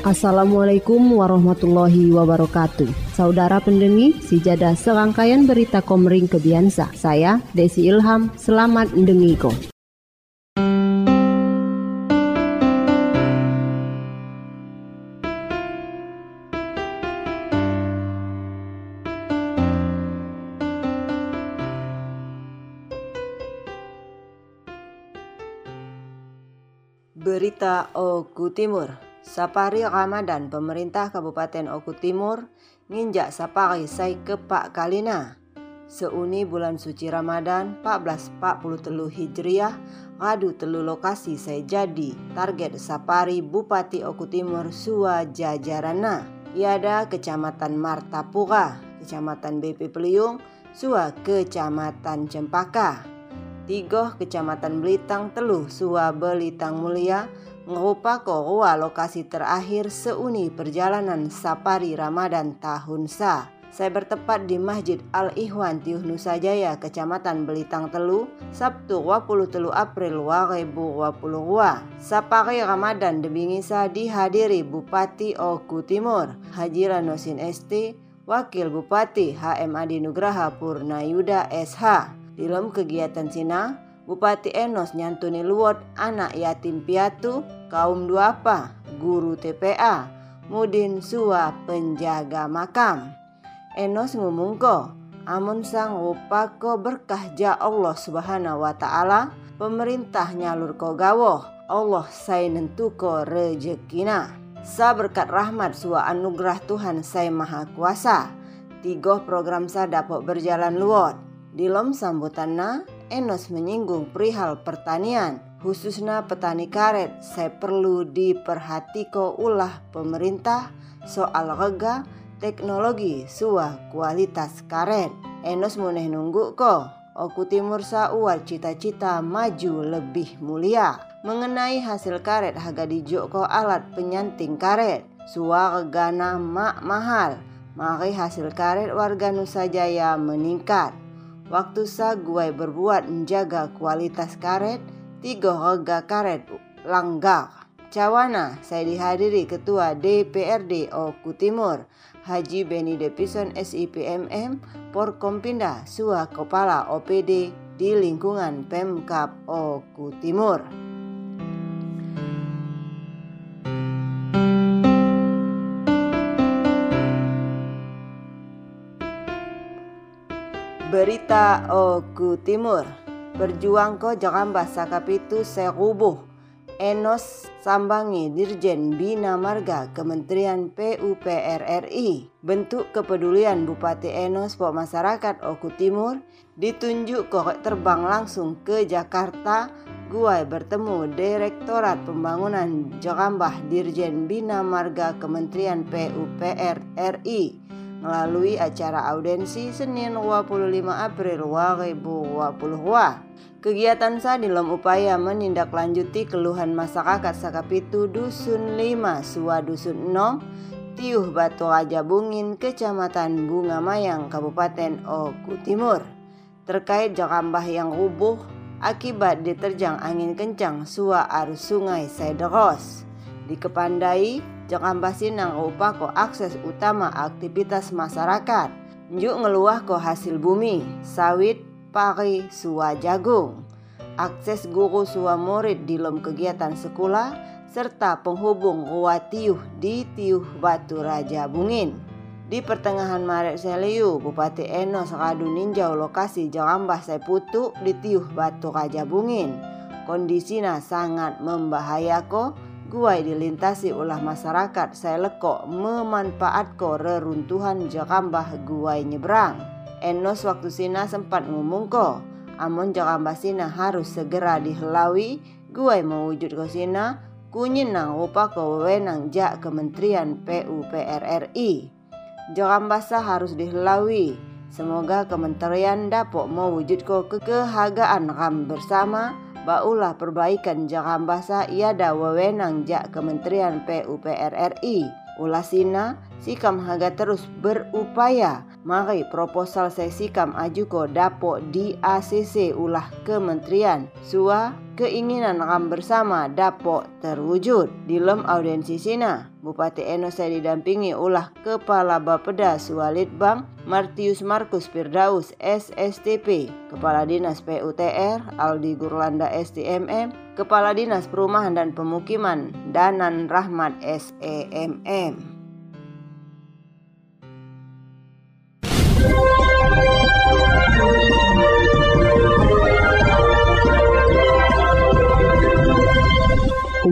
Assalamualaikum warahmatullahi wabarakatuh. Saudara pendengi, sijada serangkaian berita komering kebiasa Saya, Desi Ilham, selamat mendengiko Berita Oku Timur Sapari Ramadan pemerintah Kabupaten Oku Timur nginjak sapari sai kepak kalina. Seuni bulan suci Ramadan 1443 Hijriah ngadu telu lokasi saya jadi target sapari Bupati Oku Timur Sua Jajarana. Iada Kecamatan Martapura, Kecamatan BP Peliung, Sua Kecamatan Cempaka. Tigoh Kecamatan Belitang Teluh Sua Belitang Mulia ngerupa korua lokasi terakhir seuni perjalanan Sapari Ramadan tahun sa. Saya bertepat di Masjid Al-Ihwan Tiuh Nusa Jaya, Kecamatan Belitang Telu, Sabtu 23 April 2022. Sapari Ramadan debingisa dihadiri Bupati Oku Timur, Haji Ranosin ST, Wakil Bupati HM Adi Nugraha Purnayuda SH. Dalam kegiatan Sina, Bupati Enos nyantuni luot anak yatim piatu, kaum duapa, guru TPA, mudin sua penjaga makam. Enos ngumungko, amun sang rupa ko berkah ja Allah subhanahu wa ta'ala, pemerintah nyalur ko gawoh, Allah say nentu ko rejekina. Sa berkat rahmat sua anugerah Tuhan say maha kuasa. Tiga program sa dapat berjalan luot. Dilom sambutanna, Enos menyinggung perihal pertanian, khususnya petani karet. Saya perlu diperhatiko ulah pemerintah soal rega teknologi sua kualitas karet. Enos muneh nunggu ko. Oku Timur sa cita-cita maju lebih mulia. Mengenai hasil karet harga dijoko alat penyanting karet. Sua regana mak mahal. Mari hasil karet warga Nusa Jaya meningkat. Waktu sa gue berbuat menjaga kualitas karet, tiga harga karet langgar. Cawana, saya dihadiri Ketua DPRD Oku Timur, Haji Beni Depison SIPMM, Porkompinda, Sua Kepala OPD di lingkungan Pemkap Oku Timur. Berita Oku Timur. Berjuang ko Jakamba Sakapitu Serubuh. Enos Sambangi Dirjen Bina Marga Kementerian PUPR RI Bentuk kepedulian Bupati Enos Pok Masyarakat Oku Timur Ditunjuk kok terbang langsung ke Jakarta. Guai bertemu Direktorat Pembangunan Jakambah Dirjen Bina Marga Kementerian PUPR RI melalui acara audensi Senin 25 April 2022. Kegiatan sa dalam upaya menindaklanjuti keluhan masyarakat Sakapitu Dusun 5 Sua Dusun 6 Tiuh Batu Raja Bungin Kecamatan Bunga Mayang Kabupaten Oku Timur terkait jakambah yang rubuh akibat diterjang angin kencang sua arus sungai Saideros. Dikepandai Sinang rupa ko akses utama aktivitas masyarakat. Njuk ngeluah ko hasil bumi, sawit, pari, sua jagung. Akses guru sua murid di lom kegiatan sekolah serta penghubung Rua Tiuh di Tiuh Batu Raja Bungin. Di pertengahan Maret Seliu, Bupati Enos Radu ninjau lokasi Jakambah Seputu di Tiuh Batu Raja Bungin. Kondisinya sangat membahayakan guai dilintasi ulah masyarakat saya lekok memanfaat ko reruntuhan jakambah guai nyebrang. Enos waktu sina sempat ngomong ko, amon jakambah sina harus segera dihelawi, guai mewujud ko sina, kunyin nang upa ko wewenang jak Kementerian PUPR RI. Jakambah harus dihelawi, semoga kementerian dapat mewujud ko kekehagaan ram bersama, baulah perbaikan Jakambasa iada wewenang jak Kementerian PUPR RI. Ulah sina, sikam haga terus berupaya Mari proposal saya sikam ajuko dapo di ACC ulah kementerian. Sua keinginan ram bersama dapo terwujud. Di lem audiensi sina Bupati Eno saya didampingi ulah Kepala Bapeda Sualit Bang Martius Markus Firdaus SSTP Kepala Dinas PUTR Aldi Gurlanda STMM Kepala Dinas Perumahan dan Pemukiman Danan Rahmat SEMM